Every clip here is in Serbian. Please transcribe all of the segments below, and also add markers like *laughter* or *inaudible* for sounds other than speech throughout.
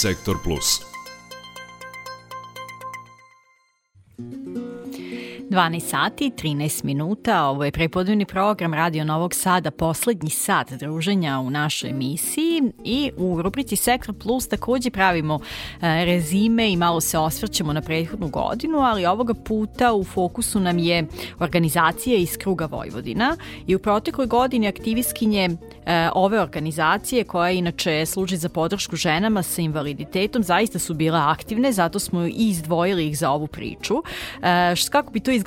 Sektor Plus. 12 sati 13 minuta, ovo je prepodnevni program Radio Novog Sada, poslednji sat druženja u našoj emisiji. I u rubrici Sektor Plus takođe pravimo e, rezime i malo se osvrćemo na prethodnu godinu, ali ovoga puta u fokusu nam je organizacija iz kruga Vojvodina. I u protekloj godini aktivistkinje e, ove organizacije koja inače služi za podršku ženama sa invaliditetom zaista su bile aktivne, zato smo i izdvojili ih za ovu priču. E, kako bi to izgledalo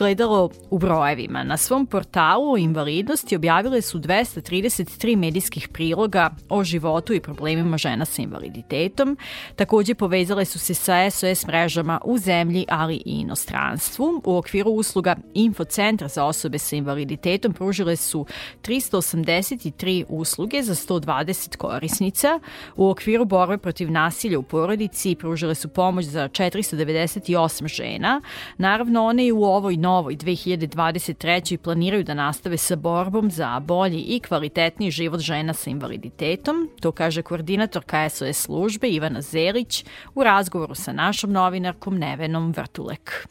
u brojevima? Na svom portalu o invalidnosti objavile su 233 medijskih priloga o životu i problemima žena sa invaliditetom. Takođe povezale su se sa SOS mrežama u zemlji, ali i inostranstvu. U okviru usluga Infocentra za osobe sa invaliditetom pružile su 383 usluge za 120 korisnica. U okviru borbe protiv nasilja u porodici pružile su pomoć za 498 žena. Naravno, one i u ovoj novoj 2023. planiraju da nastave sa borbom za bolji i kvalitetniji život žena sa invaliditetom. To kaže koordinatorka SOS službe Ivana Zelić u razgovoru sa našom novinarkom Nevenom Vrtulek.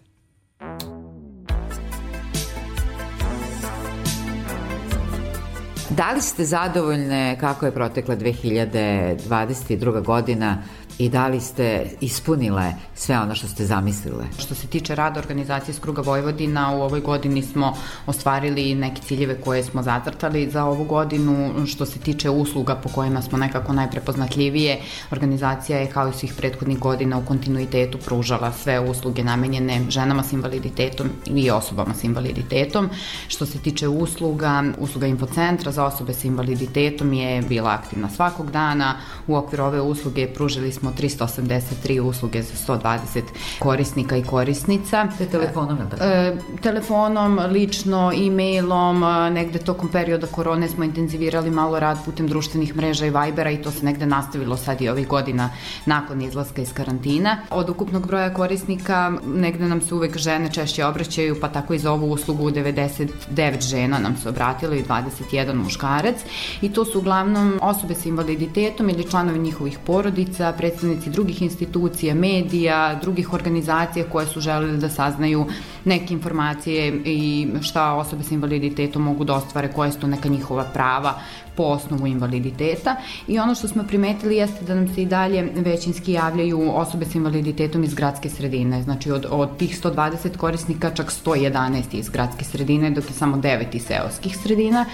Da li ste zadovoljne kako je protekla 2022. godina i da li ste ispunile sve ono što ste zamislile? Što se tiče rada organizacije Skruga Vojvodina, u ovoj godini smo ostvarili neke ciljeve koje smo zacrtali za ovu godinu. Što se tiče usluga po kojima smo nekako najprepoznatljivije, organizacija je kao i svih prethodnih godina u kontinuitetu pružala sve usluge namenjene ženama s invaliditetom i osobama s invaliditetom. Što se tiče usluga, usluga infocentra za osobe sa invaliditetom je bila aktivna svakog dana. U okviru ove usluge pružili smo smo 383 usluge za 120 korisnika i korisnica. Te telefonom, tako? E, telefonom, lično, e-mailom, e, negde tokom perioda korone smo intenzivirali malo rad putem društvenih mreža i Vibera i to se negde nastavilo sad i ovih godina nakon izlaska iz karantina. Od ukupnog broja korisnika negde nam se uvek žene češće obraćaju, pa tako i za ovu uslugu 99 žena nam se obratilo i 21 muškarac i to su uglavnom osobe sa invaliditetom ili članovi njihovih porodica, pred predstavnici drugih institucija, medija, drugih organizacija koje su želeli da saznaju neke informacije i šta osobe sa invaliditetom mogu da ostvare, koje su to neka njihova prava, po osnovu invaliditeta i ono što smo primetili jeste da nam se i dalje većinski javljaju osobe sa invaliditetom iz gradske sredine. Znači od, od tih 120 korisnika čak 111 iz gradske sredine, dok je samo 9 iz seoskih sredina,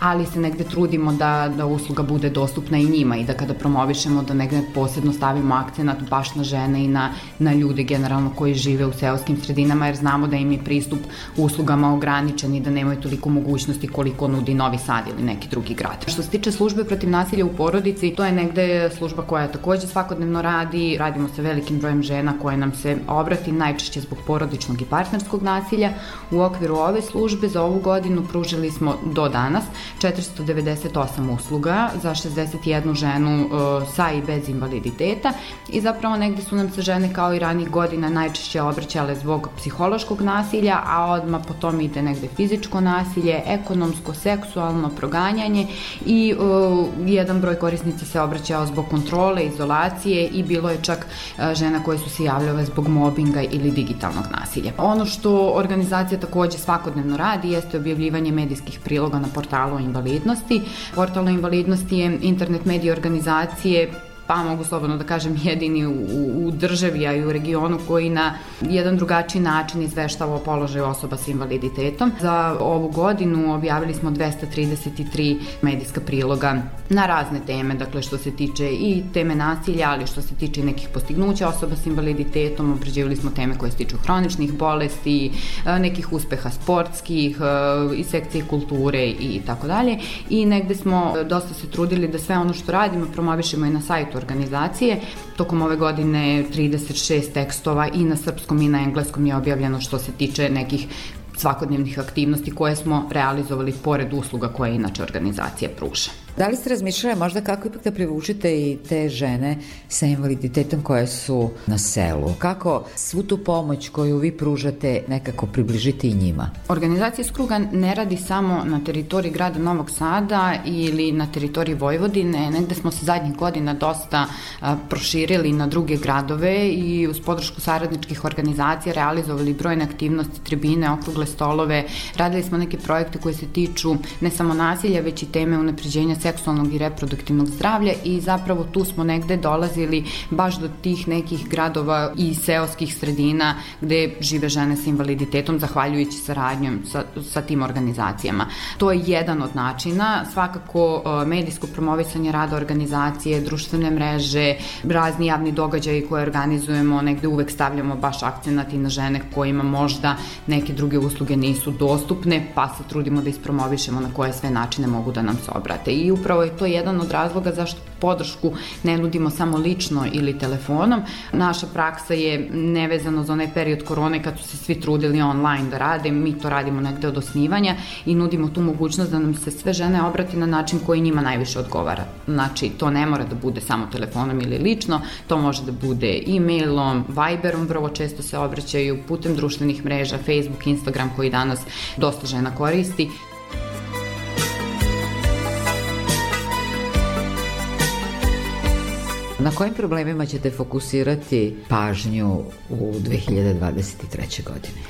ali se negde trudimo da, da usluga bude dostupna i njima i da kada promovišemo da negde posebno stavimo akcenat baš na žene i na, na ljude generalno koji žive u seoskim sredinama jer znamo da im je pristup uslugama ograničen i da nemaju toliko mogućnosti koliko nudi Novi Sad ili neki drugi grad. Što se tiče službe protiv nasilja u porodici, to je negde služba koja takođe svakodnevno radi, radimo sa velikim brojem žena koje nam se obrati najčešće zbog porodičnog i partnerskog nasilja. U okviru ove službe za ovu godinu pružili smo do danas 498 usluga za 61 ženu uh, sa i bez invaliditeta i zapravo negde su nam se žene kao i ranih godina najčešće obraćale zbog psihološkog nasilja, a odmah potom ide negde fizičko nasilje, ekonomsko, seksualno proganjanje i uh, jedan broj korisnica se obraćao zbog kontrole, izolacije i bilo je čak uh, žena koje su se javljale zbog mobinga ili digitalnog nasilja. Ono što organizacija takođe svakodnevno radi jeste objavljivanje medijskih priloga na portalu o invalidnosti. Portal o invalidnosti je internet medije organizacije pa mogu slobodno da kažem jedini u, u državi, a i u regionu koji na jedan drugačiji način izveštava o položaju osoba sa invaliditetom. Za ovu godinu objavili smo 233 medijska priloga na razne teme, dakle što se tiče i teme nasilja, ali što se tiče nekih postignuća osoba sa invaliditetom, obrađivali smo teme koje se tiču hroničnih bolesti, nekih uspeha sportskih, i sekcije kulture i tako dalje. I negde smo dosta se trudili da sve ono što radimo promovišemo i na sajtu organizacije. Tokom ove godine 36 tekstova i na srpskom i na engleskom je objavljeno što se tiče nekih svakodnevnih aktivnosti koje smo realizovali pored usluga koje inače organizacija pruža. Da li ste razmišljali možda kako ipak da privučite i te žene sa invaliditetom koje su na selu? Kako svu tu pomoć koju vi pružate nekako približiti i njima? Organizacija iz kruga ne radi samo na teritoriji grada Novog Sada ili na teritoriji Vojvodine. Negde smo se zadnjih godina dosta proširili na druge gradove i uz podršku saradničkih organizacija realizovali brojne aktivnosti, tribine, okrugle stolove. Radili smo neke projekte koje se tiču ne samo nasilja, već i teme unapređenja seksualnog i reproduktivnog zdravlja i zapravo tu smo negde dolazili baš do tih nekih gradova i seoskih sredina gde žive žene sa invaliditetom zahvaljujući saradnjom sa, sa tim organizacijama. To je jedan od načina, svakako e, medijsko promovisanje rada organizacije, društvene mreže, razni javni događaji koje organizujemo, negde uvek stavljamo baš akcenat i na žene kojima možda neke druge usluge nisu dostupne, pa se trudimo da ispromovišemo na koje sve načine mogu da nam se obrate. I upravo je to jedan od razloga zašto podršku ne nudimo samo lično ili telefonom. Naša praksa je nevezano za onaj period korone kad su se svi trudili online da rade, mi to radimo negde od osnivanja i nudimo tu mogućnost da nam se sve žene obrati na način koji njima najviše odgovara. Znači, to ne mora da bude samo telefonom ili lično, to može da bude e-mailom, Viberom, vrlo često se obraćaju putem društvenih mreža, Facebook, Instagram koji danas dosta žena koristi. Na kojim problemima ćete fokusirati pažnju u 2023. godine?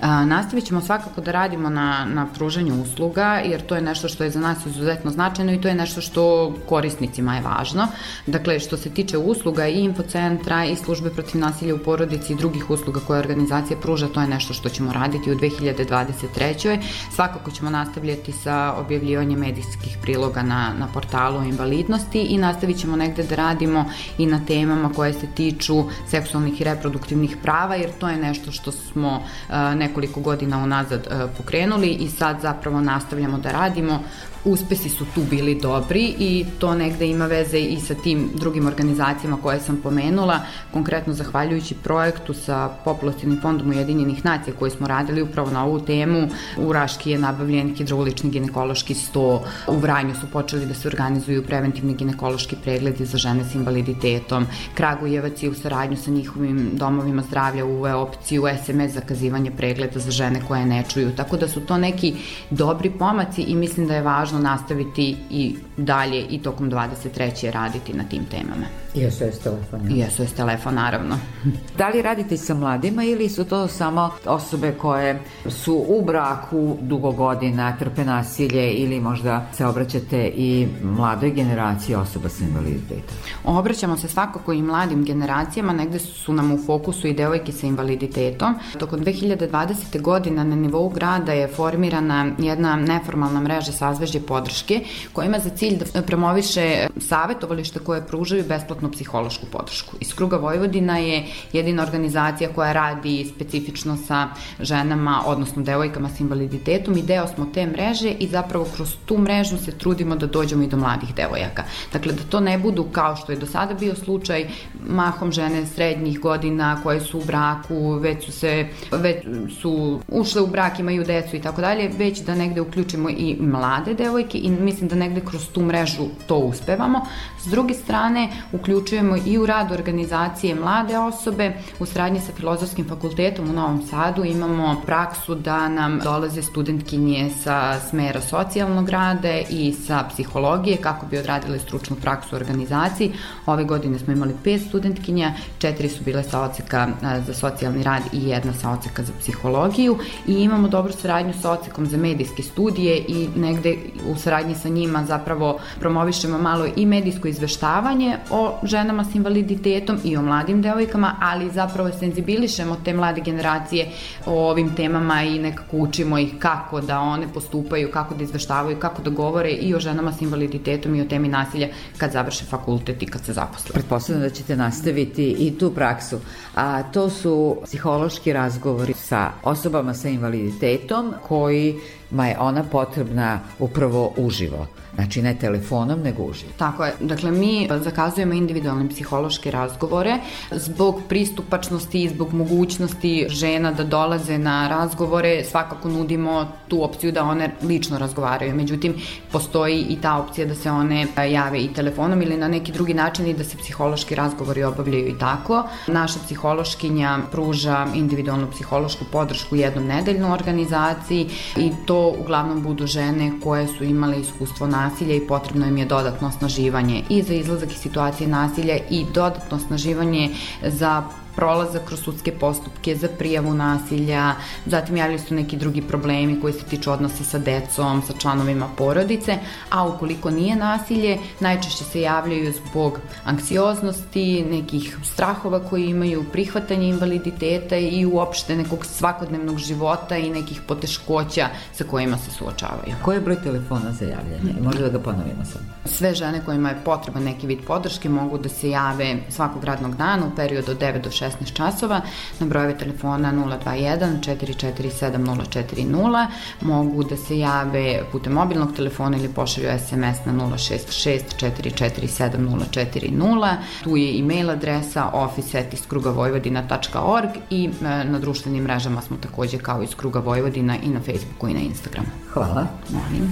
Nastavit ćemo svakako da radimo na, na pružanju usluga, jer to je nešto što je za nas izuzetno značajno i to je nešto što korisnicima je važno. Dakle, što se tiče usluga i infocentra i službe protiv nasilja u porodici i drugih usluga koje organizacija pruža, to je nešto što ćemo raditi u 2023. Svakako ćemo nastavljati sa objavljivanjem medijskih priloga na, na portalu invalidnosti i nastavit ćemo negde da radimo i na temama koje se tiču seksualnih i reproduktivnih prava, jer to je nešto što smo uh, nekoliko godina unazad e, pokrenuli i sad zapravo nastavljamo da radimo. Uspesi su tu bili dobri i to negde ima veze i sa tim drugim organizacijama koje sam pomenula, konkretno zahvaljujući projektu sa Populacijnim fondom Ujedinjenih nacija koji smo radili upravo na ovu temu. U Raški je nabavljen hidroulični ginekološki sto, u Vranju su počeli da se organizuju preventivni ginekološki pregledi za žene s invaliditetom, Kragujevac je u saradnju sa njihovim domovima zdravlja uveo opciju SMS zakazivanje pregleda za žene koje ne čuju, tako da su to neki dobri pomaci i mislim da je važno nastaviti i dalje i tokom 23. raditi na tim temama. I SOS telefon. I SOS telefon, naravno. *laughs* da li radite sa mladima ili su to samo osobe koje su u braku dugo godina, trpe nasilje ili možda se obraćate i mladoj generaciji osoba sa invaliditetom? Obraćamo se svakako i mladim generacijama, negde su nam u fokusu i devojke sa invaliditetom. Tokom 2020. godina na nivou grada je formirana jedna neformalna mreža sazvežđe podrške koja ima za cilj da promoviše savetovalište koje pružaju besplatnu psihološku podršku. Iz kruga Vojvodina je jedina organizacija koja radi specifično sa ženama, odnosno devojkama sa invaliditetom i deo smo te mreže i zapravo kroz tu mrežu se trudimo da dođemo i do mladih devojaka. Dakle, da to ne budu kao što je do sada bio slučaj, mahom žene srednjih godina koje su u braku, već su se, već su ušle u brak, imaju decu i tako dalje, već da negde uključimo i mlade devojke devojke i mislim da negde kroz tu mrežu to uspevamo. S druge strane, uključujemo i u rad organizacije mlade osobe. U sradnji sa Filozofskim fakultetom u Novom Sadu imamo praksu da nam dolaze studentkinje sa smera socijalnog rada i sa psihologije kako bi odradile stručnu praksu u organizaciji. Ove godine smo imali pet studentkinja, četiri su bile sa oceka za socijalni rad i jedna sa oceka za psihologiju i imamo dobru saradnju sa ocekom za medijske studije i negde u saradnji sa njima zapravo promovišemo malo i medijsko izveštavanje o ženama s invaliditetom i o mladim devojkama, ali zapravo senzibilišemo te mlade generacije o ovim temama i nekako učimo ih kako da one postupaju, kako da izveštavaju, kako da govore i o ženama s invaliditetom i o temi nasilja kad završe fakultet i kad se zaposle. Pretpostavljam da ćete nastaviti i tu praksu. A to su psihološki razgovori sa osobama sa invaliditetom koji ma je ona potrebna upravo uživo. Znači ne telefonom, nego uživo. Tako je. Dakle, mi zakazujemo individualne psihološke razgovore zbog pristupačnosti i zbog mogućnosti žena da dolaze na razgovore. Svakako nudimo tu opciju da one lično razgovaraju. Međutim, postoji i ta opcija da se one jave i telefonom ili na neki drugi način i da se psihološki razgovori obavljaju i tako. Naša psihološkinja pruža individualnu psihološku podršku jednom nedeljnu organizaciji i to uglavnom budu žene koje su imale iskustvo na nasilja i potrebno im je dodatno osnaživanje. I za izlazak iz situacije nasilja i dodatno osnaživanje za prolazak kroz sudske postupke za prijavu nasilja, zatim javljaju su neki drugi problemi koji se tiču odnosa sa decom, sa članovima porodice, a ukoliko nije nasilje, najčešće se javljaju zbog anksioznosti, nekih strahova koji imaju, prihvatanje invaliditeta i uopšte nekog svakodnevnog života i nekih poteškoća sa kojima se suočavaju. Koji je broj telefona za javljanje? Može da ga ponovimo sad? Sve žene kojima je potreban neki vid podrške mogu da se jave svakog radnog dana u periodu od 9 do 6 16 časova na brojeve telefona 021 447 040 mogu da se jave putem mobilnog telefona ili pošalju SMS na 066 447 040 tu je e-mail adresa office.iskrugavojvodina.org i na društvenim mrežama smo takođe kao iz Kruga Vojvodina i na Facebooku i na Instagramu. Hvala. Molim.